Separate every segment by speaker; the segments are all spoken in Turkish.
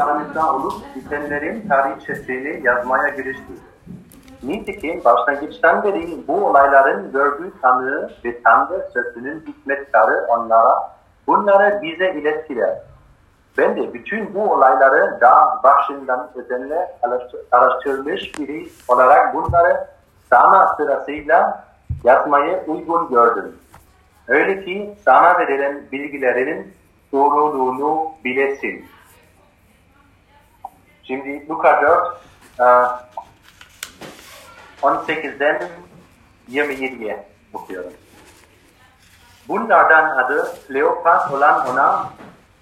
Speaker 1: aramızda olup bitenlerin tarihçesini yazmaya girişti. Nitekim başlangıçtan beri bu olayların gördüğü tanığı ve Tanrı sözünün hikmetkarı onlara bunları bize ilettiler. Ben de bütün bu olayları daha başından özenle araştırmış biri olarak bunları sana sırasıyla yazmayı uygun gördüm. Öyle ki sana verilen bilgilerinin doğruluğunu bilesin. Şimdi Luka 4 18'den 27'ye okuyorum. Bunlardan adı Kleopas olan ona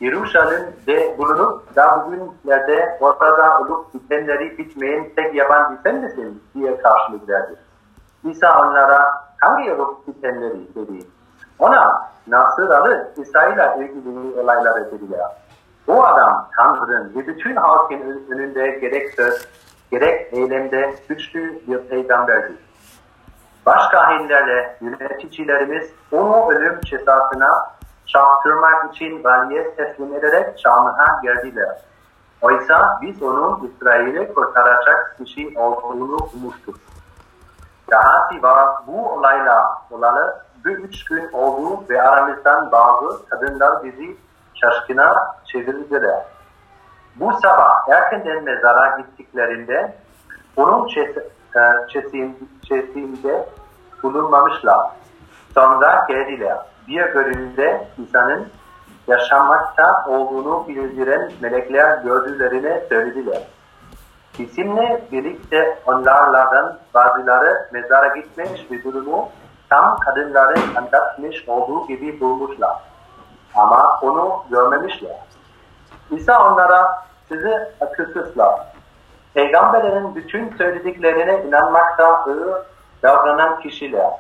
Speaker 1: Yeruşalim'de bulunup da bugünlerde ortada olup bitenleri bitmeyen tek yabancı sen misin diye karşılık verdi. İsa onlara hangi olup bitenleri dedi. Ona Nasıralı İsa ile ilgili olayları dediler. O adam Tanrı'nın ve bütün halkın önünde gerek söz, gerek eylemde güçlü bir peygamberdi. Başkahinlerle yöneticilerimiz onu ölüm cezasına çarptırmak için valiye teslim ederek Şam'a geldiler. Oysa biz onun İsrail'i kurtaracak kişi olduğunu umuştuk. Dahası var bu olayla olalı bir üç gün oldu ve aramızdan bazı kadınlar bizi şaşkına çevirdiler. Bu sabah erkenden mezara gittiklerinde onun çesinde bulunmamışlar. Sonra geldiler. Bir bölümde insanın yaşamakta olduğunu bildiren melekler gördüklerini söylediler. Bizimle birlikte onlardan bazıları mezara gitmiş ve durumu tam kadınların anlatmış olduğu gibi bulmuşlar. Ama onu görmemişler. İsa onlara sizi akılsızlar. Peygamberlerin bütün söylediklerine inanmakta ağır davranan kişiler.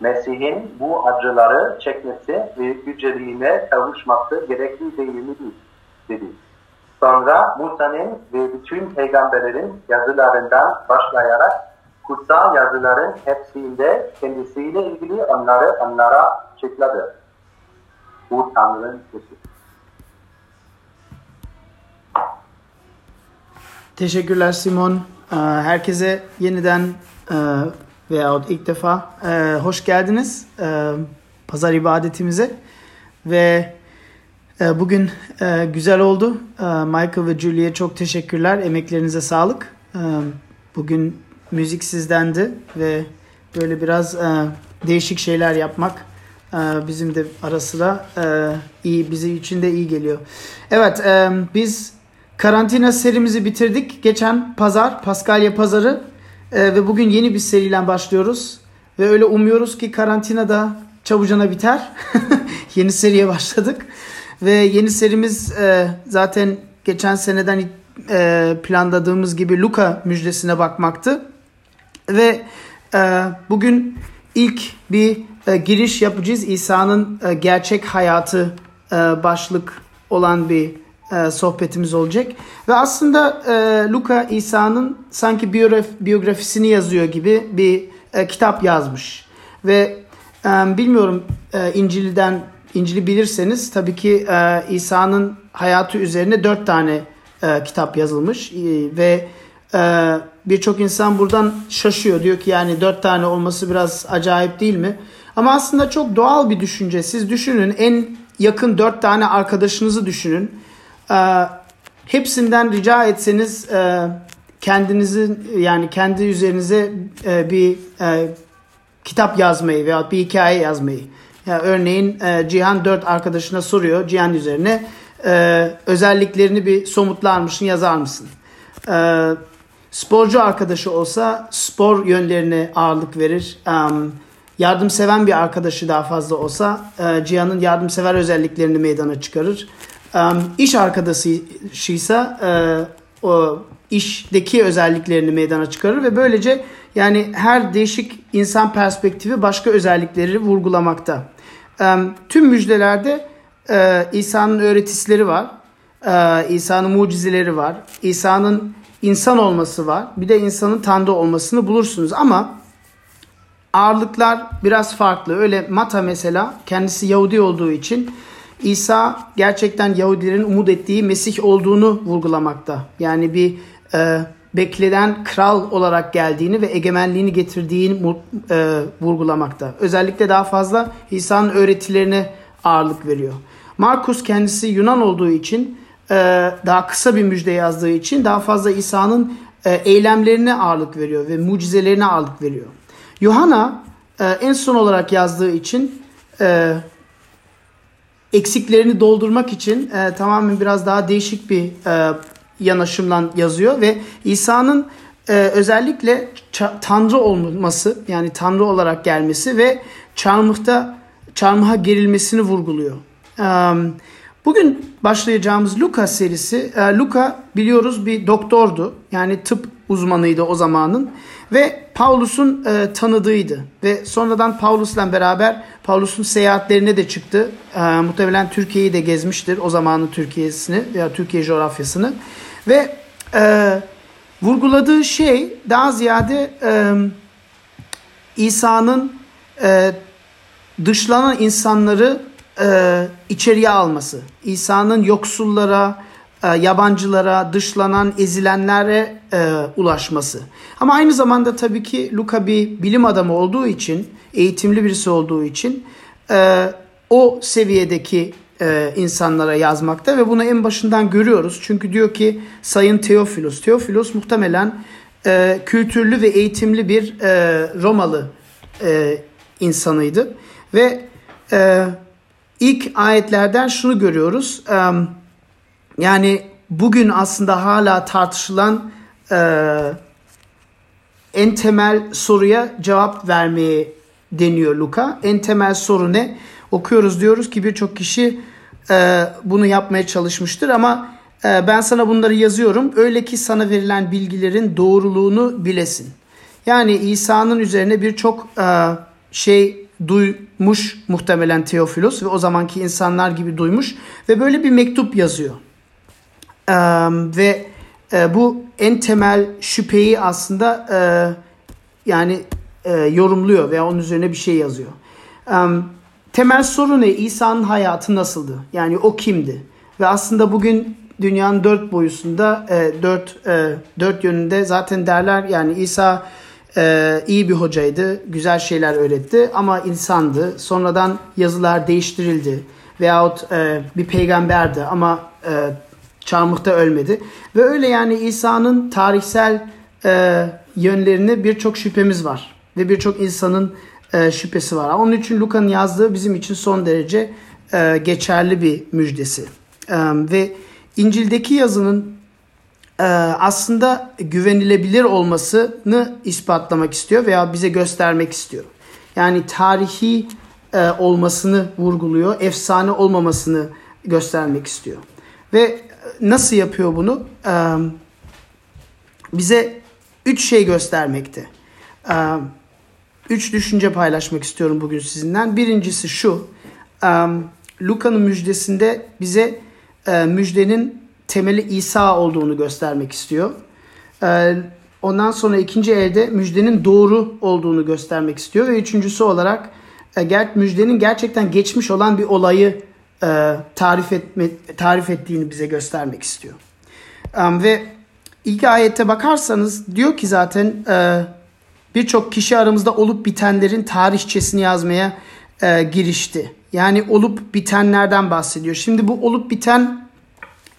Speaker 1: Mesih'in bu acıları çekmesi ve yüceliğine kavuşması gerekli değil mi dedi. Sonra Musa'nın ve bütün peygamberlerin yazılarından başlayarak kutsal yazıların hepsinde kendisiyle ilgili onları onlara açıkladı. Bu Tanrı'nın sesi.
Speaker 2: Teşekkürler Simon. Ee, herkese yeniden e, veyahut ilk defa e, hoş geldiniz e, pazar ibadetimize ve bugün güzel oldu. Michael ve Julie'ye çok teşekkürler. Emeklerinize sağlık. Bugün müzik sizdendi ve böyle biraz değişik şeyler yapmak bizim de ara sıra iyi bizi için de iyi geliyor. Evet biz Karantina serimizi bitirdik. Geçen pazar, Paskalya pazarı e, ve bugün yeni bir seriyle başlıyoruz. Ve öyle umuyoruz ki karantina da çabucana biter. yeni seriye başladık. Ve yeni serimiz e, zaten geçen seneden e, planladığımız gibi Luka müjdesine bakmaktı. Ve e, bugün ilk bir e, giriş yapacağız. İsa'nın e, gerçek hayatı e, başlık olan bir e, sohbetimiz olacak. Ve aslında e, Luka İsa'nın sanki biyograf, biyografisini yazıyor gibi bir e, kitap yazmış. Ve e, bilmiyorum e, İncil'den İncil'i bilirseniz tabii ki e, İsa'nın hayatı üzerine dört tane e, kitap yazılmış e, ve e, birçok insan buradan şaşıyor. Diyor ki yani dört tane olması biraz acayip değil mi? Ama aslında çok doğal bir düşünce. Siz düşünün en yakın dört tane arkadaşınızı düşünün e, hepsinden rica etseniz e, kendinizin yani kendi üzerinize e, bir e, kitap yazmayı veya bir hikaye yazmayı. Yani örneğin e, Cihan dört arkadaşına soruyor Cihan üzerine e, özelliklerini bir somutlar mısın yazar mısın? E, sporcu arkadaşı olsa spor yönlerine ağırlık verir. Um, yardımseven bir arkadaşı daha fazla olsa e, Cihan'ın yardımsever özelliklerini meydana çıkarır um, iş arkadaşıysa e, o işteki özelliklerini meydana çıkarır ve böylece yani her değişik insan perspektifi başka özellikleri vurgulamakta. Um, tüm müjdelerde e, İsa'nın öğretisleri var. E, İsa'nın mucizeleri var. İsa'nın insan olması var. Bir de insanın Tanrı olmasını bulursunuz ama ağırlıklar biraz farklı. Öyle Mata mesela kendisi Yahudi olduğu için İsa gerçekten Yahudilerin umut ettiği Mesih olduğunu vurgulamakta. Yani bir e, beklenen kral olarak geldiğini ve egemenliğini getirdiğini e, vurgulamakta. Özellikle daha fazla İsa'nın öğretilerine ağırlık veriyor. Markus kendisi Yunan olduğu için e, daha kısa bir müjde yazdığı için daha fazla İsa'nın e, eylemlerine ağırlık veriyor ve mucizelerine ağırlık veriyor. Yohana e, en son olarak yazdığı için e, eksiklerini doldurmak için e, tamamen biraz daha değişik bir e, yanaşımla yazıyor ve İsa'nın e, özellikle Tanrı olması yani Tanrı olarak gelmesi ve çarmıhta çarmıha gerilmesini vurguluyor. E, bugün başlayacağımız Luka serisi, e, Luka biliyoruz bir doktordu yani tıp uzmanıydı o zamanın ve Paulus'un e, tanıdığıydı ve sonradan Paulus'la beraber Paulus'un seyahatlerine de çıktı. E, muhtemelen Türkiye'yi de gezmiştir o zamanın Türkiye'sini veya Türkiye coğrafyasını ve e, vurguladığı şey daha ziyade e, İsa'nın e, dışlanan insanları e, içeriye alması. İsa'nın yoksullara, e, yabancılara, dışlanan, ezilenlere e, ulaşması. Ama aynı zamanda tabii ki Luka bir bilim adamı olduğu için, eğitimli birisi olduğu için e, o seviyedeki e, insanlara yazmakta ve bunu en başından görüyoruz. Çünkü diyor ki Sayın Teofilos. Teofilos muhtemelen e, kültürlü ve eğitimli bir e, Romalı e, insanıydı. Ve e, ilk ayetlerden şunu görüyoruz. E, yani bugün aslında hala tartışılan e, en temel soruya cevap vermeye deniyor Luka. En temel soru ne? Okuyoruz diyoruz ki birçok kişi e, bunu yapmaya çalışmıştır ama e, ben sana bunları yazıyorum. Öyle ki sana verilen bilgilerin doğruluğunu bilesin. Yani İsa'nın üzerine birçok e, şey duymuş muhtemelen Teofilos ve o zamanki insanlar gibi duymuş ve böyle bir mektup yazıyor. E, ve e, bu en temel şüpheyi aslında e, yani e, yorumluyor veya onun üzerine bir şey yazıyor. E, temel soru ne? İsa'nın hayatı nasıldı? Yani o kimdi? Ve aslında bugün dünyanın dört boyusunda, e, dört, e, dört yönünde zaten derler yani İsa e, iyi bir hocaydı, güzel şeyler öğretti ama insandı. Sonradan yazılar değiştirildi veyahut e, bir peygamberdi ama e, çarmıhta ölmedi. Ve öyle yani İsa'nın tarihsel e, yönlerini birçok şüphemiz var. Ve birçok insanın e, şüphesi var. Onun için Luka'nın yazdığı bizim için son derece e, geçerli bir müjdesi. E, ve İncil'deki yazının e, aslında güvenilebilir olmasını ispatlamak istiyor veya bize göstermek istiyor. Yani tarihi e, olmasını vurguluyor, efsane olmamasını göstermek istiyor. Ve nasıl yapıyor bunu? E, bize üç şey göstermekte. E, üç düşünce paylaşmak istiyorum bugün sizinden. Birincisi şu. Luka'nın müjdesinde bize müjdenin temeli İsa olduğunu göstermek istiyor. Ondan sonra ikinci elde müjdenin doğru olduğunu göstermek istiyor. Ve üçüncüsü olarak müjdenin gerçekten geçmiş olan bir olayı tarif, etme, tarif ettiğini bize göstermek istiyor. Ve ilk ayette bakarsanız diyor ki zaten birçok kişi aramızda olup bitenlerin tarihçesini yazmaya e, girişti. Yani olup bitenlerden bahsediyor. Şimdi bu olup biten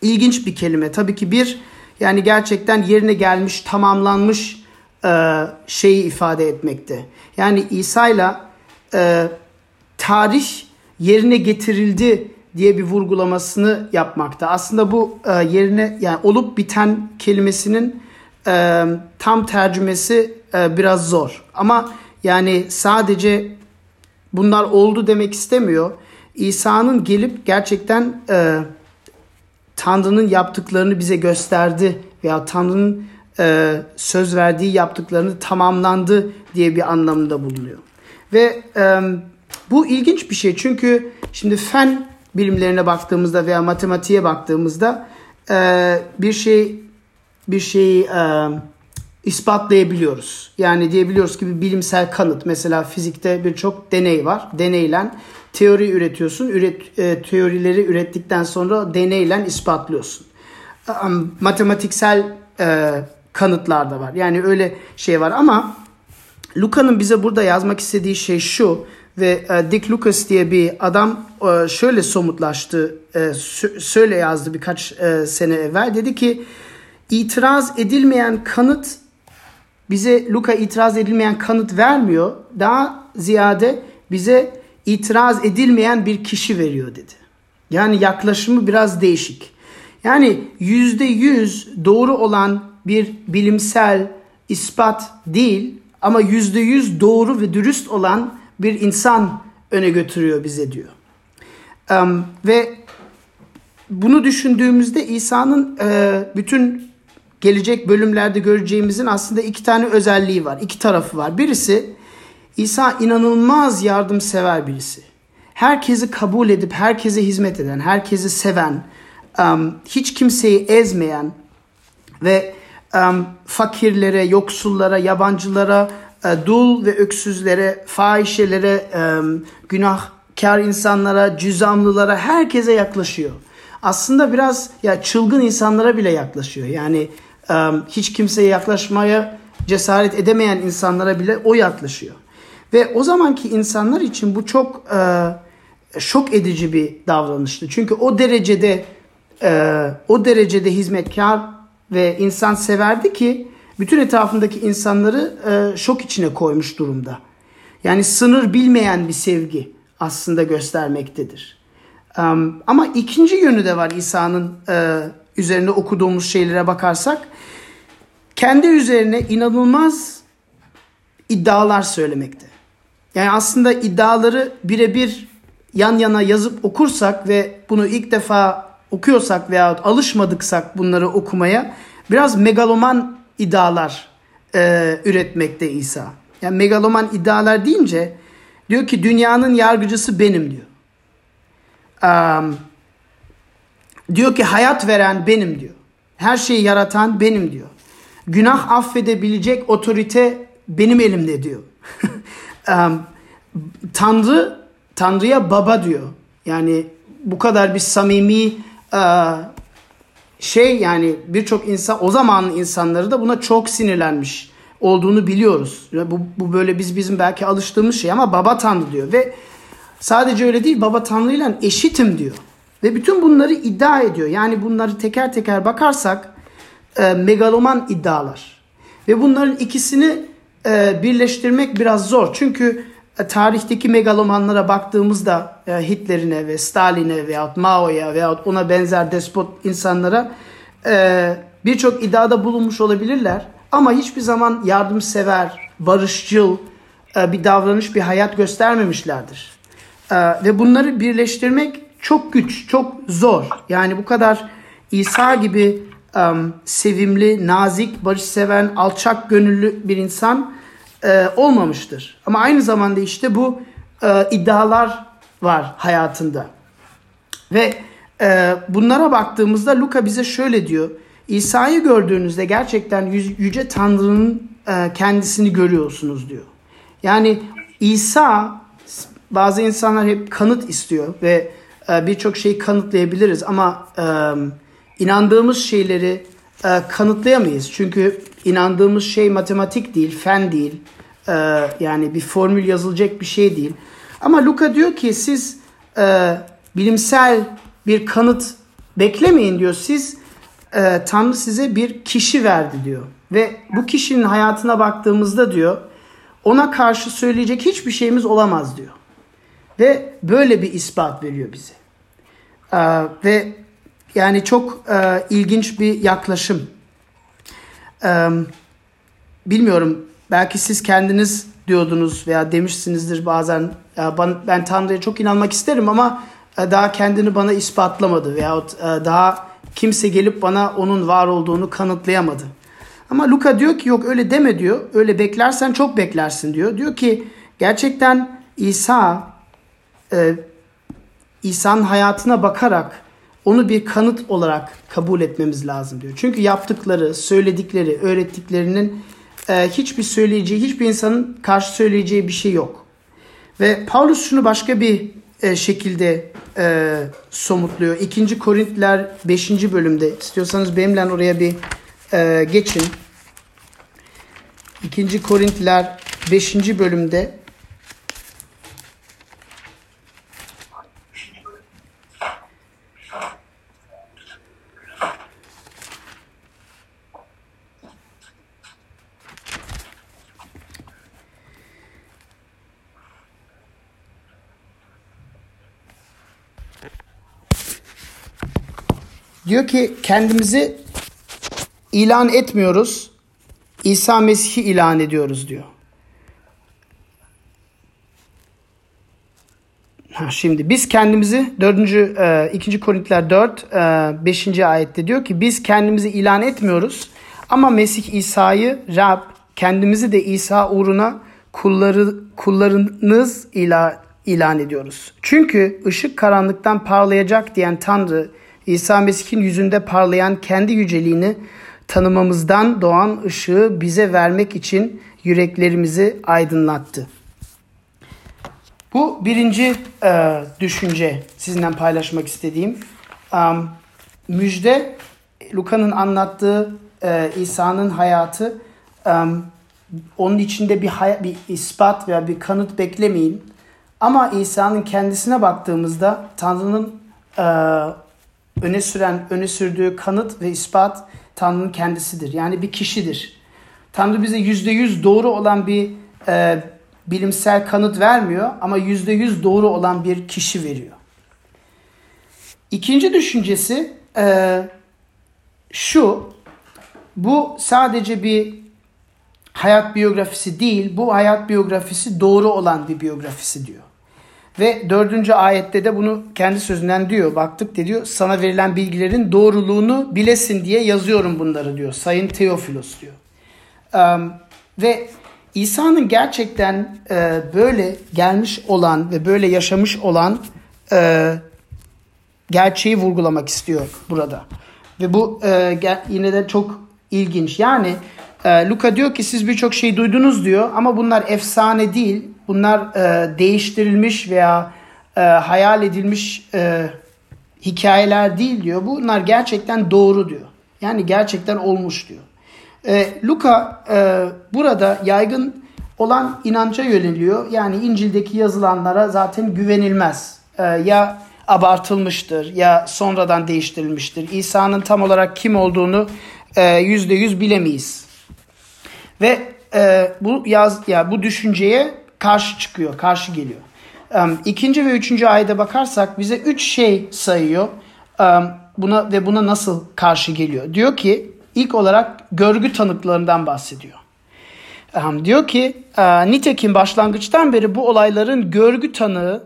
Speaker 2: ilginç bir kelime. Tabii ki bir yani gerçekten yerine gelmiş, tamamlanmış e, şeyi ifade etmekte. Yani İsa ile e, tarih yerine getirildi diye bir vurgulamasını yapmakta. Aslında bu e, yerine yani olup biten kelimesinin e, tam tercümesi e, biraz zor. Ama yani sadece bunlar oldu demek istemiyor. İsa'nın gelip gerçekten e, Tanrı'nın yaptıklarını bize gösterdi veya Tanrı'nın e, söz verdiği yaptıklarını tamamlandı diye bir anlamında bulunuyor. Ve e, bu ilginç bir şey çünkü şimdi fen bilimlerine baktığımızda veya matematiğe baktığımızda e, bir şey bir şeyi e, ispatlayabiliyoruz. Yani diyebiliyoruz ki bir bilimsel kanıt. Mesela fizikte birçok deney var. Deneyle teori üretiyorsun. Üret, e, teorileri ürettikten sonra deneyle ispatlıyorsun. Matematiksel kanıtlar da var. Yani öyle şey var ama Luca'nın bize burada yazmak istediği şey şu ve e, Dick Lucas diye bir adam e, şöyle somutlaştı, e, söyle yazdı birkaç e, sene evvel. Dedi ki itiraz edilmeyen kanıt bize Luka itiraz edilmeyen kanıt vermiyor. Daha ziyade bize itiraz edilmeyen bir kişi veriyor dedi. Yani yaklaşımı biraz değişik. Yani yüzde yüz doğru olan bir bilimsel ispat değil ama yüzde yüz doğru ve dürüst olan bir insan öne götürüyor bize diyor. Um, ve bunu düşündüğümüzde İsa'nın e, bütün gelecek bölümlerde göreceğimizin aslında iki tane özelliği var. iki tarafı var. Birisi İsa inanılmaz yardımsever birisi. Herkesi kabul edip herkese hizmet eden, herkesi seven, um, hiç kimseyi ezmeyen ve um, fakirlere, yoksullara, yabancılara, uh, dul ve öksüzlere, fahişelere, um, günahkar insanlara, cüzamlılara herkese yaklaşıyor. Aslında biraz ya çılgın insanlara bile yaklaşıyor. Yani hiç kimseye yaklaşmaya cesaret edemeyen insanlara bile o yaklaşıyor. Ve o zamanki insanlar için bu çok şok edici bir davranıştı. Çünkü o derecede o derecede hizmetkar ve insan severdi ki bütün etrafındaki insanları şok içine koymuş durumda. Yani sınır bilmeyen bir sevgi aslında göstermektedir. ama ikinci yönü de var İsa'nın üzerine okuduğumuz şeylere bakarsak kendi üzerine inanılmaz iddialar söylemekte. Yani aslında iddiaları birebir yan yana yazıp okursak ve bunu ilk defa okuyorsak veya alışmadıksak bunları okumaya biraz megaloman iddialar e, üretmekte İsa. Yani megaloman iddialar deyince diyor ki dünyanın yargıcısı benim diyor. Um, diyor ki hayat veren benim diyor. Her şeyi yaratan benim diyor. Günah affedebilecek otorite benim elimde diyor. um, Tanrı, Tanrı'ya baba diyor. Yani bu kadar bir samimi şey yani birçok insan o zamanın insanları da buna çok sinirlenmiş olduğunu biliyoruz. Bu, bu böyle biz bizim belki alıştığımız şey ama baba Tanrı diyor ve sadece öyle değil baba Tanrı ile eşitim diyor. Ve bütün bunları iddia ediyor. Yani bunları teker teker bakarsak e, megaloman iddialar. Ve bunların ikisini e, birleştirmek biraz zor. Çünkü tarihteki megalomanlara baktığımızda e, Hitler'ine ve Stalin'e veyahut Mao'ya veyahut ona benzer despot insanlara e, birçok iddiada bulunmuş olabilirler. Ama hiçbir zaman yardımsever, barışçıl e, bir davranış, bir hayat göstermemişlerdir. E, ve bunları birleştirmek çok güç, çok zor. Yani bu kadar İsa gibi sevimli, nazik, barışseven, alçak gönüllü bir insan e, olmamıştır. Ama aynı zamanda işte bu e, iddialar var hayatında. Ve e, bunlara baktığımızda Luka bize şöyle diyor. İsa'yı gördüğünüzde gerçekten yüce Tanrı'nın e, kendisini görüyorsunuz diyor. Yani İsa bazı insanlar hep kanıt istiyor ve e, birçok şeyi kanıtlayabiliriz ama e, inandığımız şeyleri e, kanıtlayamayız. Çünkü inandığımız şey matematik değil, fen değil. Yani bir formül yazılacak bir şey değil. Ama Luka diyor ki siz bilimsel bir kanıt beklemeyin diyor. Siz Tanrı size bir kişi verdi diyor. Ve bu kişinin hayatına baktığımızda diyor ona karşı söyleyecek hiçbir şeyimiz olamaz diyor. Ve böyle bir ispat veriyor bize. Ee, ve yani çok e, ilginç bir yaklaşım. Ee, bilmiyorum belki siz kendiniz diyordunuz veya demişsinizdir bazen ya ben, ben Tanrı'ya çok inanmak isterim ama e, daha kendini bana ispatlamadı veyahut e, daha kimse gelip bana onun var olduğunu kanıtlayamadı. Ama Luka diyor ki yok öyle deme diyor. Öyle beklersen çok beklersin diyor. Diyor ki gerçekten İsa e, İsa'nın hayatına bakarak onu bir kanıt olarak kabul etmemiz lazım diyor. Çünkü yaptıkları, söyledikleri, öğrettiklerinin e, hiçbir söyleyeceği, hiçbir insanın karşı söyleyeceği bir şey yok. Ve Paulus şunu başka bir e, şekilde e, somutluyor. 2. Korintliler 5. bölümde istiyorsanız benimle oraya bir e, geçin. 2. Korintliler 5. bölümde Diyor ki kendimizi ilan etmiyoruz. İsa Mesih'i ilan ediyoruz diyor. Ha, şimdi biz kendimizi 4. 2. Korintiler 4 5. ayette diyor ki biz kendimizi ilan etmiyoruz ama Mesih İsa'yı Rab kendimizi de İsa uğruna kulları kullarınız ilan ilan ediyoruz. Çünkü ışık karanlıktan parlayacak diyen Tanrı İsa Mesih'in yüzünde parlayan kendi yüceliğini tanımamızdan doğan ışığı bize vermek için yüreklerimizi aydınlattı. Bu birinci e, düşünce sizinle paylaşmak istediğim. Um, müjde, Luka'nın anlattığı e, İsa'nın hayatı, um, onun içinde bir, hay- bir ispat veya bir kanıt beklemeyin. Ama İsa'nın kendisine baktığımızda Tanrı'nın e, öne süren, öne sürdüğü kanıt ve ispat Tanrı'nın kendisidir. Yani bir kişidir. Tanrı bize yüzde yüz doğru olan bir e, bilimsel kanıt vermiyor ama yüzde yüz doğru olan bir kişi veriyor. İkinci düşüncesi e, şu, bu sadece bir hayat biyografisi değil, bu hayat biyografisi doğru olan bir biyografisi diyor. Ve dördüncü ayette de bunu kendi sözünden diyor. Baktık de diyor sana verilen bilgilerin doğruluğunu bilesin diye yazıyorum bunları diyor. Sayın Teofilos diyor. Um, ve İsa'nın gerçekten e, böyle gelmiş olan ve böyle yaşamış olan e, gerçeği vurgulamak istiyor burada. Ve bu e, yine de çok ilginç. Yani e, Luka diyor ki siz birçok şey duydunuz diyor ama bunlar efsane değil. Bunlar e, değiştirilmiş veya e, hayal edilmiş e, hikayeler değil diyor. Bunlar gerçekten doğru diyor. Yani gerçekten olmuş diyor. E, Luka e, burada yaygın olan inanca yöneliyor. Yani İncil'deki yazılanlara zaten güvenilmez. E, ya abartılmıştır ya sonradan değiştirilmiştir. İsa'nın tam olarak kim olduğunu yüzde yüz bilemeyiz. Ve e, bu yaz ya bu düşünceye karşı çıkıyor, karşı geliyor. Um, ikinci ve üçüncü ayda bakarsak bize üç şey sayıyor. Buna ve buna nasıl karşı geliyor? Diyor ki ilk olarak görgü tanıklarından bahsediyor. Diyor ki nitekim başlangıçtan beri bu olayların görgü tanığı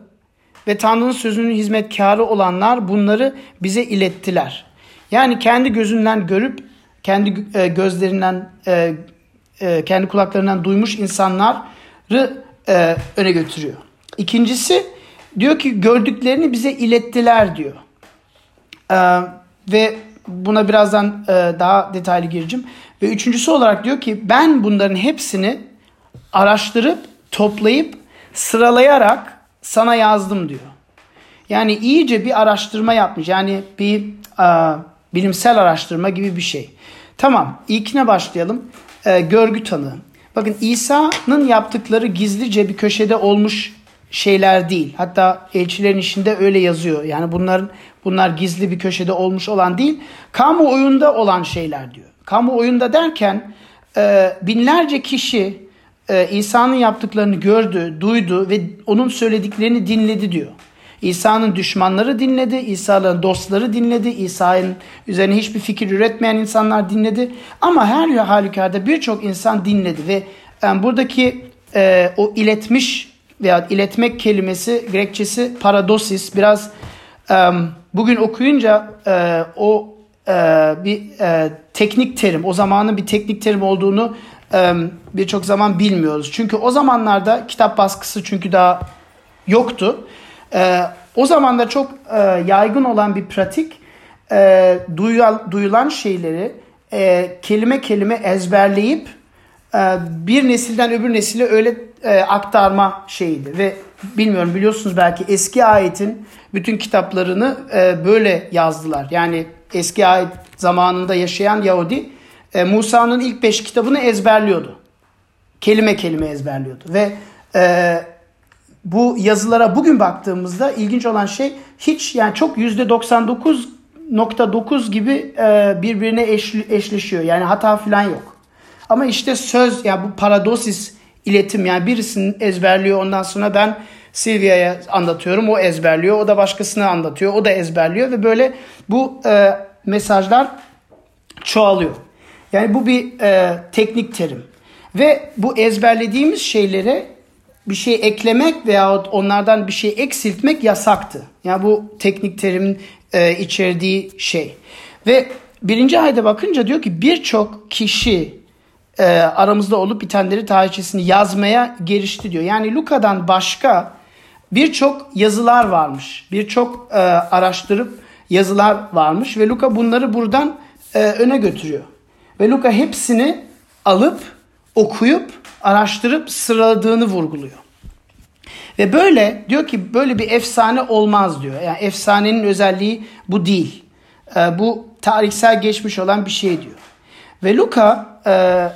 Speaker 2: ve Tanrı'nın sözünün hizmetkarı olanlar bunları bize ilettiler. Yani kendi gözünden görüp kendi e, gözlerinden e, e, kendi kulaklarından duymuş insanları e, öne götürüyor. İkincisi diyor ki gördüklerini bize ilettiler diyor. E, ve buna birazdan e, daha detaylı gireceğim. Ve üçüncüsü olarak diyor ki ben bunların hepsini araştırıp toplayıp sıralayarak sana yazdım diyor. Yani iyice bir araştırma yapmış. Yani bir e, bilimsel araştırma gibi bir şey. Tamam ilkine başlayalım. E, görgü tanığı. Bakın İsa'nın yaptıkları gizlice bir köşede olmuş şeyler değil. Hatta elçilerin işinde öyle yazıyor. Yani bunların bunlar gizli bir köşede olmuş olan değil. Kamu oyunda olan şeyler diyor. Kamu oyunda derken e, binlerce kişi e, İsa'nın yaptıklarını gördü, duydu ve onun söylediklerini dinledi diyor. İsa'nın düşmanları dinledi, İsa'nın dostları dinledi, İsa'nın üzerine hiçbir fikir üretmeyen insanlar dinledi. Ama her halükarda birçok insan dinledi ve yani buradaki e, o iletmiş veya iletmek kelimesi Grekçesi paradosis biraz e, bugün okuyunca e, o e, bir e, teknik terim, o zamanın bir teknik terim olduğunu e, birçok zaman bilmiyoruz. Çünkü o zamanlarda kitap baskısı çünkü daha yoktu. E, o zaman da çok e, yaygın olan bir pratik e, duyulan, duyulan şeyleri e, kelime kelime ezberleyip e, bir nesilden öbür nesile öyle e, aktarma şeyiydi. Ve bilmiyorum biliyorsunuz belki eski ayetin bütün kitaplarını e, böyle yazdılar. Yani eski ayet zamanında yaşayan Yahudi e, Musa'nın ilk beş kitabını ezberliyordu. Kelime kelime ezberliyordu. Ve e, bu yazılara bugün baktığımızda ilginç olan şey hiç yani çok yüzde 99.9 gibi e, birbirine eşli, eşleşiyor. Yani hata falan yok. Ama işte söz ya yani bu paradosis iletim yani birisinin ezberliyor ondan sonra ben Silvia'ya anlatıyorum o ezberliyor o da başkasına anlatıyor o da ezberliyor ve böyle bu e, mesajlar çoğalıyor. Yani bu bir e, teknik terim. Ve bu ezberlediğimiz şeylere bir şey eklemek veya onlardan bir şey eksiltmek yasaktı. Yani bu teknik terimin e, içerdiği şey. Ve birinci ayda bakınca diyor ki birçok kişi e, aramızda olup bitenleri tarihçesini yazmaya girişti diyor. Yani Luka'dan başka birçok yazılar varmış. Birçok e, araştırıp yazılar varmış ve Luka bunları buradan e, öne götürüyor. Ve Luka hepsini alıp okuyup araştırıp sıraladığını vurguluyor. Ve böyle diyor ki böyle bir efsane olmaz diyor. Yani efsanenin özelliği bu değil. E, bu tarihsel geçmiş olan bir şey diyor. Ve Luka e,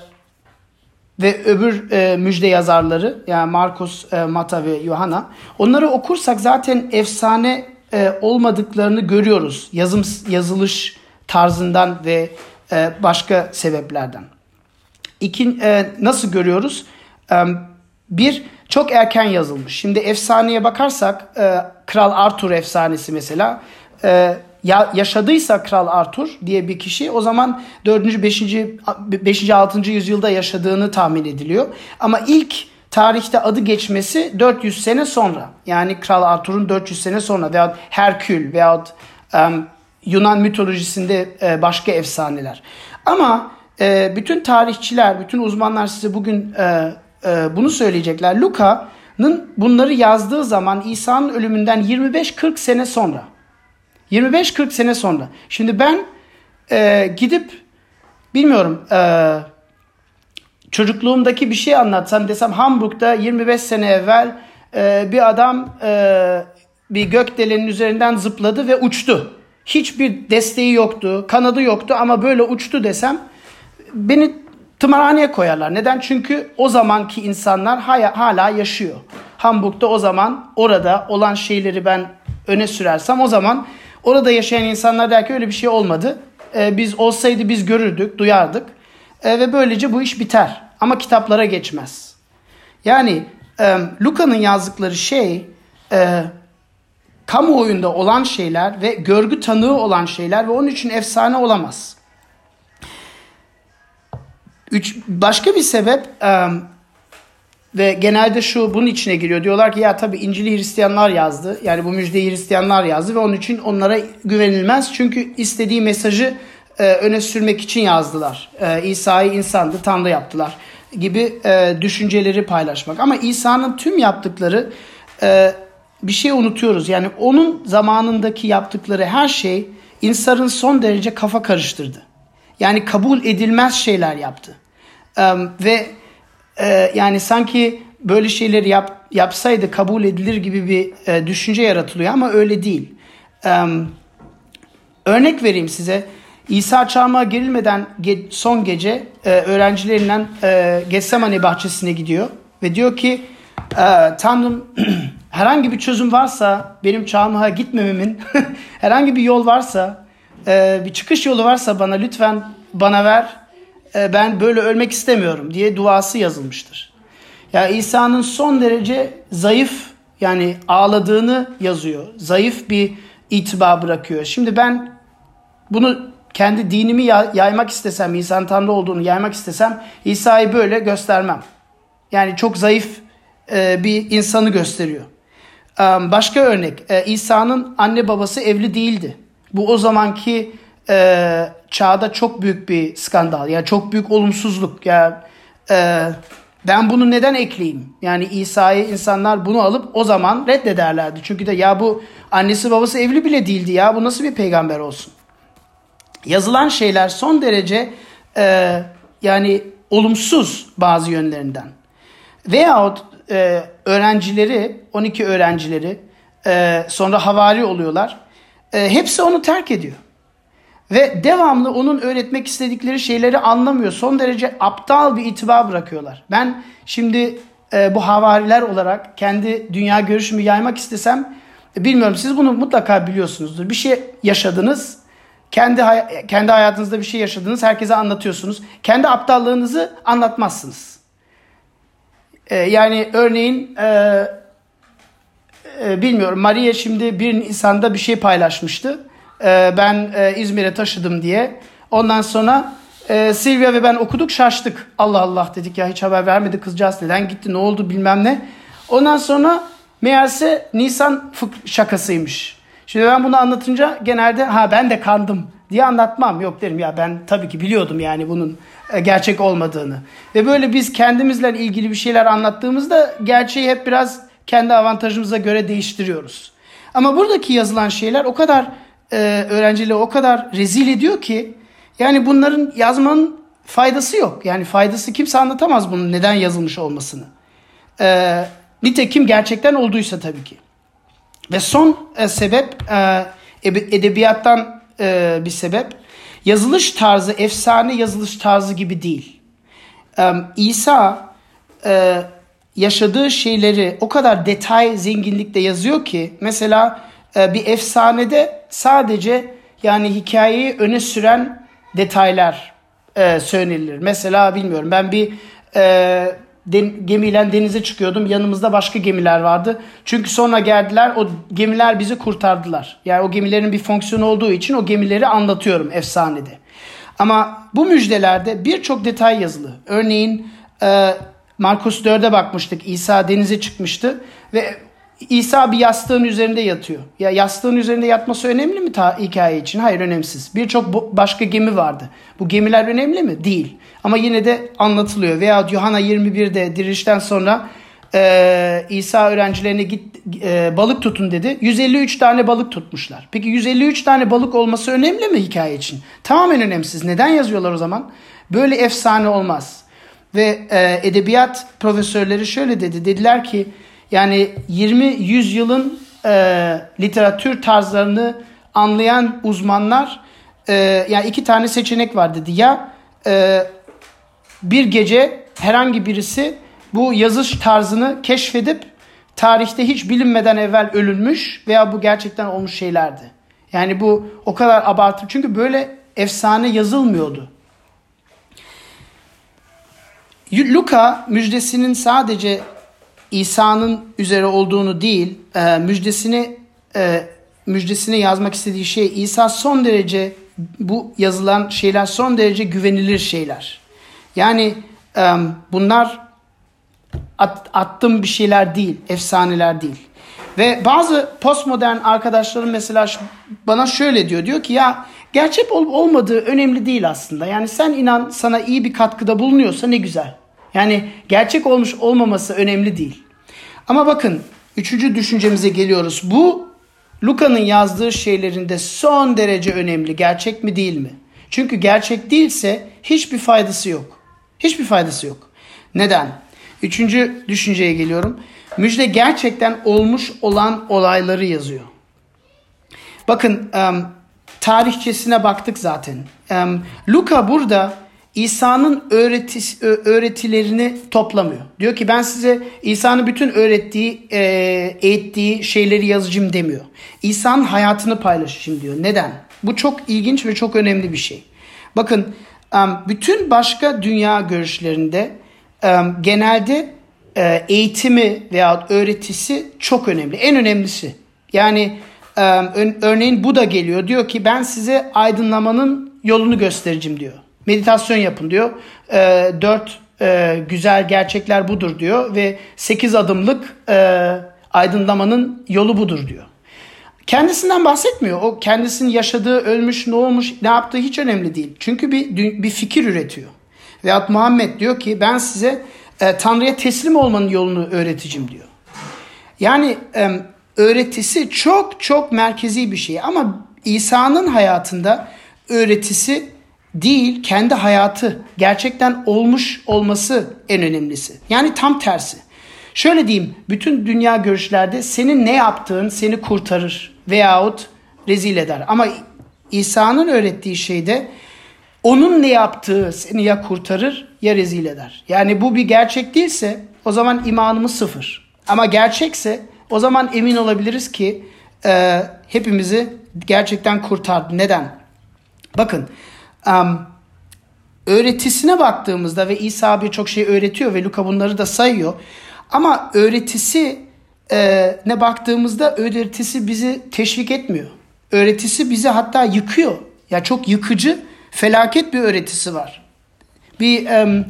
Speaker 2: ve öbür e, müjde yazarları yani Markus, e, Mata ve Yohana onları okursak zaten efsane e, olmadıklarını görüyoruz. Yazım yazılış tarzından ve e, başka sebeplerden. İkin, e, nasıl görüyoruz? E, bir, çok erken yazılmış. Şimdi efsaneye bakarsak e, Kral Arthur efsanesi mesela e, ya, yaşadıysa Kral Arthur diye bir kişi o zaman 4. 5. 5. 6. yüzyılda yaşadığını tahmin ediliyor. Ama ilk tarihte adı geçmesi 400 sene sonra. Yani Kral Arthur'un 400 sene sonra veya Herkül veya um, Yunan mitolojisinde e, başka efsaneler. Ama e, bütün tarihçiler, bütün uzmanlar size bugün e, e, bunu söyleyecekler. Luka'nın bunları yazdığı zaman İsa'nın ölümünden 25-40 sene sonra. 25-40 sene sonra. Şimdi ben e, gidip bilmiyorum e, çocukluğumdaki bir şey anlatsam desem Hamburg'da 25 sene evvel e, bir adam e, bir gökdelenin üzerinden zıpladı ve uçtu. Hiçbir desteği yoktu, kanadı yoktu ama böyle uçtu desem beni tımarhaneye koyarlar. Neden? Çünkü o zamanki insanlar hala yaşıyor. Hamburg'da o zaman orada olan şeyleri ben öne sürersem o zaman orada yaşayan insanlar der ki öyle bir şey olmadı. Ee, biz olsaydı biz görürdük, duyardık. Ee, ve böylece bu iş biter. Ama kitaplara geçmez. Yani e, Luka'nın yazdıkları şey e, kamuoyunda olan şeyler ve görgü tanığı olan şeyler ve onun için efsane olamaz. Üç, başka bir sebep um, ve genelde şu bunun içine giriyor. Diyorlar ki ya tabi İncil'i Hristiyanlar yazdı. Yani bu müjdeyi Hristiyanlar yazdı ve onun için onlara güvenilmez. Çünkü istediği mesajı e, öne sürmek için yazdılar. E, İsa'yı insandı, Tanrı yaptılar gibi e, düşünceleri paylaşmak. Ama İsa'nın tüm yaptıkları e, bir şey unutuyoruz. Yani onun zamanındaki yaptıkları her şey insanın son derece kafa karıştırdı. Yani kabul edilmez şeyler yaptı. E, ve e, yani sanki böyle şeyleri yap, yapsaydı kabul edilir gibi bir e, düşünce yaratılıyor ama öyle değil. E, örnek vereyim size. İsa çarmıha gerilmeden ge- son gece e, öğrencilerinden e, Getsemane bahçesine gidiyor ve diyor ki e, Tanrım herhangi bir çözüm varsa benim çarmıha gitmememin herhangi bir yol varsa e, bir çıkış yolu varsa bana lütfen bana ver e, ben böyle ölmek istemiyorum diye duası yazılmıştır. Ya yani İsa'nın son derece zayıf yani ağladığını yazıyor. Zayıf bir itibar bırakıyor. Şimdi ben bunu kendi dinimi yaymak istesem, İsa'nın Tanrı olduğunu yaymak istesem İsa'yı böyle göstermem. Yani çok zayıf e, bir insanı gösteriyor. E, başka örnek, İsa'nın anne babası evli değildi. Bu o zamanki e, çağda çok büyük bir skandal. Yani çok büyük olumsuzluk. Yani e, ben bunu neden ekleyeyim? Yani İsa'yı insanlar bunu alıp o zaman reddederlerdi. Çünkü de ya bu annesi babası evli bile değildi ya bu nasıl bir peygamber olsun? yazılan şeyler son derece e, yani olumsuz bazı yönlerinden. Veyahut e, öğrencileri, 12 öğrencileri e, sonra havari oluyorlar. E, hepsi onu terk ediyor. Ve devamlı onun öğretmek istedikleri şeyleri anlamıyor. Son derece aptal bir itibar bırakıyorlar. Ben şimdi e, bu havariler olarak kendi dünya görüşümü yaymak istesem e, bilmiyorum siz bunu mutlaka biliyorsunuzdur. Bir şey yaşadınız. Kendi hay- kendi hayatınızda bir şey yaşadınız. Herkese anlatıyorsunuz. Kendi aptallığınızı anlatmazsınız. E, yani örneğin e, e, bilmiyorum Maria şimdi 1 Nisan'da bir şey paylaşmıştı. E, ben e, İzmir'e taşıdım diye. Ondan sonra e, Silvia ve ben okuduk şaştık. Allah Allah dedik ya hiç haber vermedi kızcağız neden gitti ne oldu bilmem ne. Ondan sonra meğerse Nisan fık- şakasıymış. Şimdi ben bunu anlatınca genelde ha ben de kandım diye anlatmam. Yok derim ya ben tabii ki biliyordum yani bunun e, gerçek olmadığını. Ve böyle biz kendimizle ilgili bir şeyler anlattığımızda gerçeği hep biraz kendi avantajımıza göre değiştiriyoruz. Ama buradaki yazılan şeyler o kadar e, öğrencileri o kadar rezil ediyor ki yani bunların yazmanın faydası yok. Yani faydası kimse anlatamaz bunun neden yazılmış olmasını. E, nitekim gerçekten olduysa tabii ki. Ve son e, sebep e, edebiyattan e, bir sebep. Yazılış tarzı efsane yazılış tarzı gibi değil. E, İsa e, yaşadığı şeyleri o kadar detay zenginlikte yazıyor ki mesela e, bir efsanede sadece yani hikayeyi öne süren detaylar e, söylenir. Mesela bilmiyorum ben bir e, den, gemiyle denize çıkıyordum. Yanımızda başka gemiler vardı. Çünkü sonra geldiler o gemiler bizi kurtardılar. Yani o gemilerin bir fonksiyonu olduğu için o gemileri anlatıyorum efsanede. Ama bu müjdelerde birçok detay yazılı. Örneğin e, Markus 4'e bakmıştık. İsa denize çıkmıştı ve İsa bir yastığın üzerinde yatıyor. Ya yastığın üzerinde yatması önemli mi ta hikaye için? Hayır önemsiz. Birçok başka gemi vardı. Bu gemiler önemli mi? Değil. Ama yine de anlatılıyor. Veya Yuhanna 21'de dirilişten sonra e, İsa öğrencilerine git e, balık tutun dedi. 153 tane balık tutmuşlar. Peki 153 tane balık olması önemli mi hikaye için? Tamamen önemsiz. Neden yazıyorlar o zaman? Böyle efsane olmaz. Ve e, edebiyat profesörleri şöyle dedi. Dediler ki yani 20-100 yılın e, literatür tarzlarını anlayan uzmanlar e, yani iki tane seçenek var dedi. Ya e, bir gece herhangi birisi bu yazış tarzını keşfedip tarihte hiç bilinmeden evvel ölünmüş veya bu gerçekten olmuş şeylerdi. Yani bu o kadar abartı çünkü böyle efsane yazılmıyordu. Luka müjdesinin sadece İsa'nın üzere olduğunu değil, e, müjdesini e, müjdesini yazmak istediği şey İsa son derece bu yazılan şeyler son derece güvenilir şeyler. Yani e, bunlar at, attığım bir şeyler değil, efsaneler değil. Ve bazı postmodern arkadaşlarım mesela bana şöyle diyor. Diyor ki ya gerçek olup olmadığı önemli değil aslında. Yani sen inan sana iyi bir katkıda bulunuyorsa ne güzel. Yani gerçek olmuş olmaması önemli değil. Ama bakın üçüncü düşüncemize geliyoruz. Bu Luka'nın yazdığı şeylerinde son derece önemli. Gerçek mi değil mi? Çünkü gerçek değilse hiçbir faydası yok. Hiçbir faydası yok. Neden? Üçüncü düşünceye geliyorum. Müjde gerçekten olmuş olan olayları yazıyor. Bakın tarihçesine baktık zaten. Um, Luka burada İsa'nın öğretis, öğretilerini toplamıyor. Diyor ki ben size İsa'nın bütün öğrettiği, e, eğittiği şeyleri yazacağım demiyor. İsa'nın hayatını paylaşacağım diyor. Neden? Bu çok ilginç ve çok önemli bir şey. Bakın bütün başka dünya görüşlerinde genelde e, eğitimi veya öğretisi çok önemli. En önemlisi. Yani örneğin bu da geliyor. Diyor ki ben size aydınlamanın yolunu göstereceğim diyor. Meditasyon yapın diyor. Dört güzel gerçekler budur diyor ve sekiz adımlık aydınlamanın yolu budur diyor. Kendisinden bahsetmiyor. O kendisinin yaşadığı, ölmüş, ne olmuş, ne yaptığı hiç önemli değil. Çünkü bir bir fikir üretiyor. Veyahut Muhammed diyor ki ben size e, Tanrı'ya teslim olmanın yolunu öğreteceğim diyor. Yani e, öğretisi çok çok merkezi bir şey ama İsa'nın hayatında öğretisi değil, kendi hayatı gerçekten olmuş olması en önemlisi. Yani tam tersi. Şöyle diyeyim, bütün dünya görüşlerde senin ne yaptığın seni kurtarır veyahut rezil eder. Ama İsa'nın öğrettiği şeyde onun ne yaptığı seni ya kurtarır ya rezil eder. Yani bu bir gerçek değilse o zaman imanımız sıfır. Ama gerçekse o zaman emin olabiliriz ki e, hepimizi gerçekten kurtardı. Neden? Bakın um, öğretisine baktığımızda ve İsa birçok şey öğretiyor ve Luka bunları da sayıyor. Ama öğretisi e, ne baktığımızda öğretisi bizi teşvik etmiyor. Öğretisi bizi hatta yıkıyor. Ya çok yıkıcı, felaket bir öğretisi var. Bir um,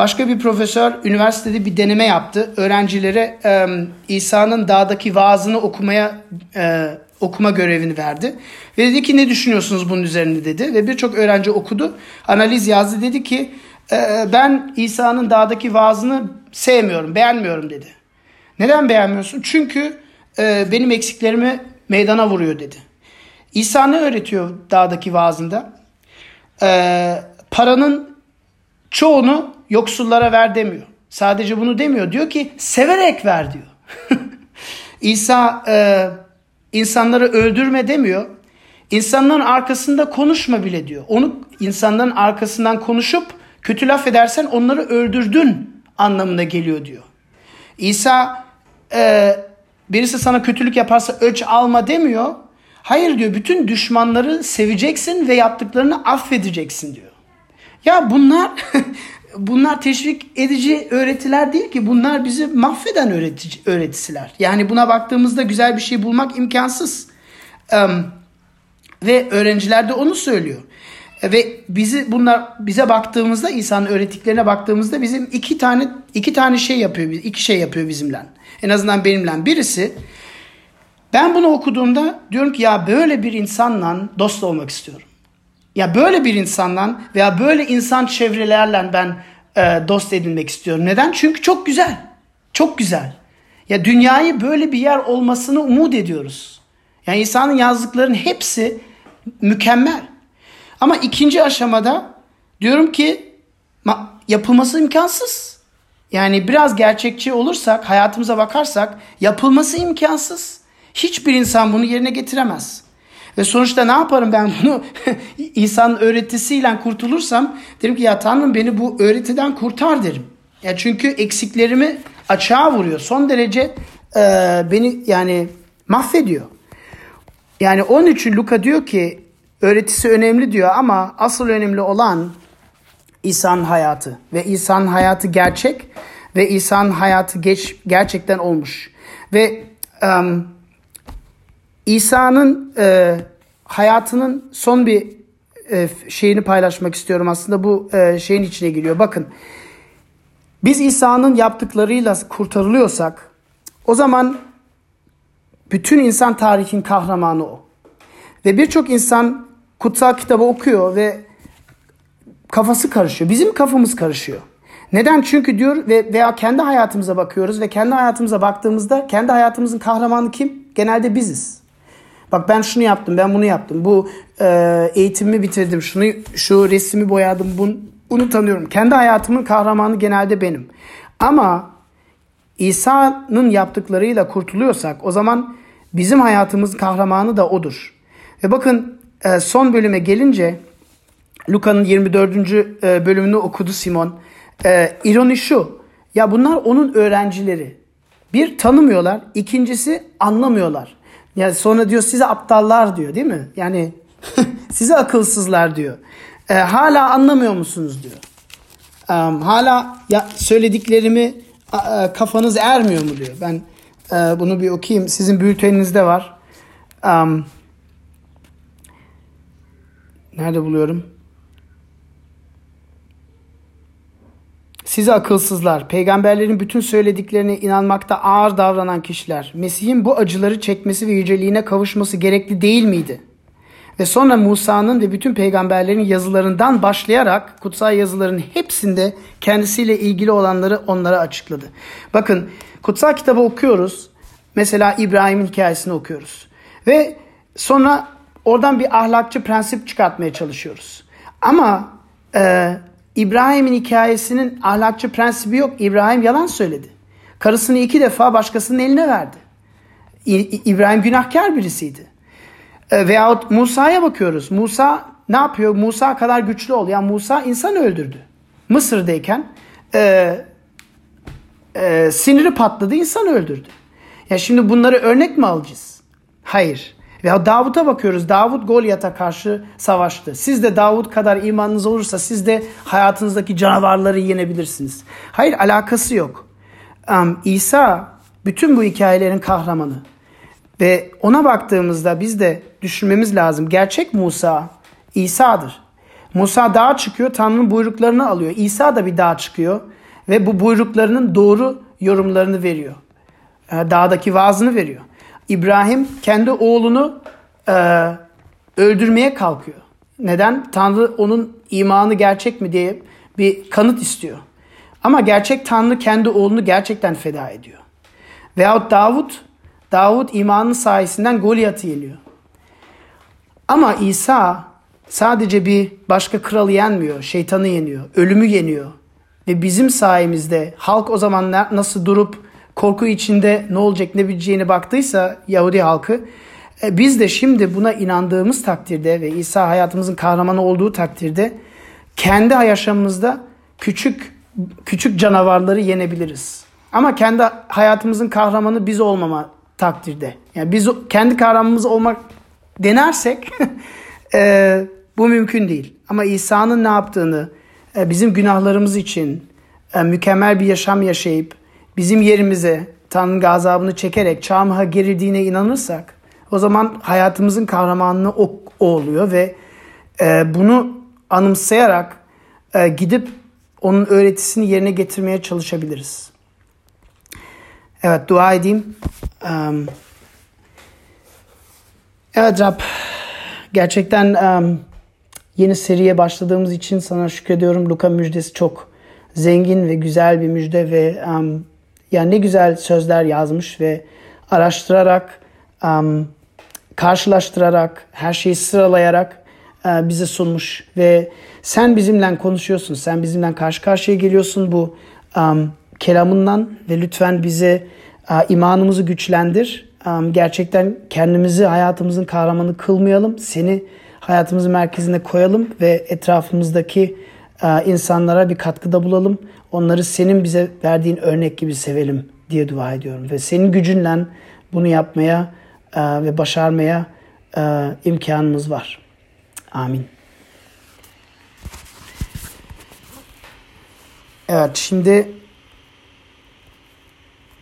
Speaker 2: başka bir profesör üniversitede bir deneme yaptı. Öğrencilere um, İsa'nın dağdaki vaazını okumaya e, okuma görevini verdi. Ve dedi ki ne düşünüyorsunuz bunun üzerinde dedi. Ve birçok öğrenci okudu. Analiz yazdı dedi ki e, ben İsa'nın dağdaki vaazını sevmiyorum, beğenmiyorum dedi. Neden beğenmiyorsun? Çünkü e, benim eksiklerimi meydana vuruyor dedi. İsa ne öğretiyor dağdaki vaazında? E, paranın çoğunu yoksullara ver demiyor. Sadece bunu demiyor. Diyor ki severek ver diyor. İsa e, insanları öldürme demiyor. İnsanların arkasında konuşma bile diyor. Onu insanların arkasından konuşup kötü laf edersen onları öldürdün anlamına geliyor diyor. İsa e, birisi sana kötülük yaparsa öç alma demiyor. Hayır diyor bütün düşmanları seveceksin ve yaptıklarını affedeceksin diyor. Ya bunlar bunlar teşvik edici öğretiler değil ki. Bunlar bizi mahveden öğretici, öğretisiler. Yani buna baktığımızda güzel bir şey bulmak imkansız. Um, ve öğrenciler de onu söylüyor. Ve bizi bunlar bize baktığımızda İsa'nın öğrettiklerine baktığımızda bizim iki tane iki tane şey yapıyor. iki şey yapıyor bizimle. En azından benimle. Birisi ben bunu okuduğumda diyorum ki ya böyle bir insanla dost olmak istiyorum. Ya böyle bir insanla veya böyle insan çevrelerle ben e, dost edinmek istiyorum. Neden? Çünkü çok güzel. Çok güzel. Ya dünyayı böyle bir yer olmasını umut ediyoruz. Yani insanın yazdıklarının hepsi mükemmel. Ama ikinci aşamada diyorum ki yapılması imkansız. Yani biraz gerçekçi olursak, hayatımıza bakarsak yapılması imkansız. Hiçbir insan bunu yerine getiremez. Ve sonuçta ne yaparım ben bunu İsa'nın öğretisiyle kurtulursam derim ki ya Tanrım beni bu öğretiden kurtar derim. Ya çünkü eksiklerimi açığa vuruyor. Son derece e, beni yani mahvediyor. Yani onun için Luka diyor ki öğretisi önemli diyor ama asıl önemli olan İsa'nın hayatı. Ve İsa'nın hayatı gerçek ve İsa'nın hayatı geç, gerçekten olmuş. Ve um, İsa'nın e, hayatının son bir e, şeyini paylaşmak istiyorum aslında bu e, şeyin içine giriyor. Bakın biz İsa'nın yaptıklarıyla kurtarılıyorsak o zaman bütün insan tarihin kahramanı o. Ve birçok insan kutsal kitabı okuyor ve kafası karışıyor. Bizim kafamız karışıyor. Neden? Çünkü diyor ve veya kendi hayatımıza bakıyoruz ve kendi hayatımıza baktığımızda kendi hayatımızın kahramanı kim? Genelde biziz. Bak ben şunu yaptım, ben bunu yaptım. Bu e, eğitimimi bitirdim, şunu şu resmi boyadım, bunu, bunu tanıyorum. Kendi hayatımın kahramanı genelde benim. Ama İsa'nın yaptıklarıyla kurtuluyorsak o zaman bizim hayatımızın kahramanı da odur. Ve bakın e, son bölüme gelince Luka'nın 24. E, bölümünü okudu Simon. E, ironi şu. Ya bunlar onun öğrencileri. Bir tanımıyorlar, ikincisi anlamıyorlar. Yani sonra diyor size aptallar diyor değil mi? Yani size akılsızlar diyor. E, hala anlamıyor musunuz diyor. Um, hala ya söylediklerimi e, kafanız ermiyor mu diyor. Ben e, bunu bir okuyayım. Sizin bülteninizde var. Um, nerede buluyorum? Sizi akılsızlar, peygamberlerin bütün söylediklerine inanmakta ağır davranan kişiler, Mesih'in bu acıları çekmesi ve yüceliğine kavuşması gerekli değil miydi? Ve sonra Musa'nın ve bütün peygamberlerin yazılarından başlayarak kutsal yazıların hepsinde kendisiyle ilgili olanları onlara açıkladı. Bakın kutsal kitabı okuyoruz. Mesela İbrahim'in hikayesini okuyoruz. Ve sonra oradan bir ahlakçı prensip çıkartmaya çalışıyoruz. Ama e, İbrahim'in hikayesinin ahlakçı prensibi yok. İbrahim yalan söyledi. Karısını iki defa başkasının eline verdi. İbrahim günahkar birisiydi. E, veyahut Musa'ya bakıyoruz. Musa ne yapıyor? Musa kadar güçlü ol. Yani Musa insan öldürdü. Mısır'dayken e, e, siniri patladı, insan öldürdü. Ya şimdi bunları örnek mi alacağız? Hayır. Veya Davut'a bakıyoruz. Davut Golyat'a karşı savaştı. Siz de Davut kadar imanınız olursa siz de hayatınızdaki canavarları yenebilirsiniz. Hayır alakası yok. Um, İsa bütün bu hikayelerin kahramanı. Ve ona baktığımızda biz de düşünmemiz lazım. Gerçek Musa İsa'dır. Musa dağa çıkıyor, Tanrı'nın buyruklarını alıyor. İsa da bir dağa çıkıyor ve bu buyruklarının doğru yorumlarını veriyor. Ee, dağdaki vaazını veriyor. İbrahim kendi oğlunu e, öldürmeye kalkıyor. Neden? Tanrı onun imanı gerçek mi diye bir kanıt istiyor. Ama gerçek Tanrı kendi oğlunu gerçekten feda ediyor. Veyahut Davut, Davut imanın sayesinden Golyat'ı yeniyor. Ama İsa sadece bir başka kralı yenmiyor, şeytanı yeniyor, ölümü yeniyor. Ve bizim sayemizde halk o zaman nasıl durup korku içinde ne olacak ne bileceğine baktıysa Yahudi halkı e, biz de şimdi buna inandığımız takdirde ve İsa hayatımızın kahramanı olduğu takdirde kendi yaşamımızda küçük küçük canavarları yenebiliriz. Ama kendi hayatımızın kahramanı biz olmama takdirde. Yani biz kendi kahramanımız olmak denersek e, bu mümkün değil. Ama İsa'nın ne yaptığını e, bizim günahlarımız için e, mükemmel bir yaşam yaşayıp bizim yerimize Tanrı'nın gazabını çekerek çarmıha gerildiğine inanırsak o zaman hayatımızın kahramanlığı o, o oluyor ve e, bunu anımsayarak e, gidip onun öğretisini yerine getirmeye çalışabiliriz. Evet dua edeyim. Um, evet Rab gerçekten um, yeni seriye başladığımız için sana şükrediyorum. Luka müjdesi çok zengin ve güzel bir müjde ve um, yani ne güzel sözler yazmış ve araştırarak, um, karşılaştırarak, her şeyi sıralayarak uh, bize sunmuş ve sen bizimle konuşuyorsun, sen bizimle karşı karşıya geliyorsun bu um, kelamından ve lütfen bize uh, imanımızı güçlendir. Um, gerçekten kendimizi hayatımızın kahramanı kılmayalım, seni hayatımızın merkezine koyalım ve etrafımızdaki insanlara bir katkıda bulalım. Onları senin bize verdiğin örnek gibi sevelim diye dua ediyorum. Ve senin gücünle bunu yapmaya e, ve başarmaya e, imkanımız var. Amin. Evet şimdi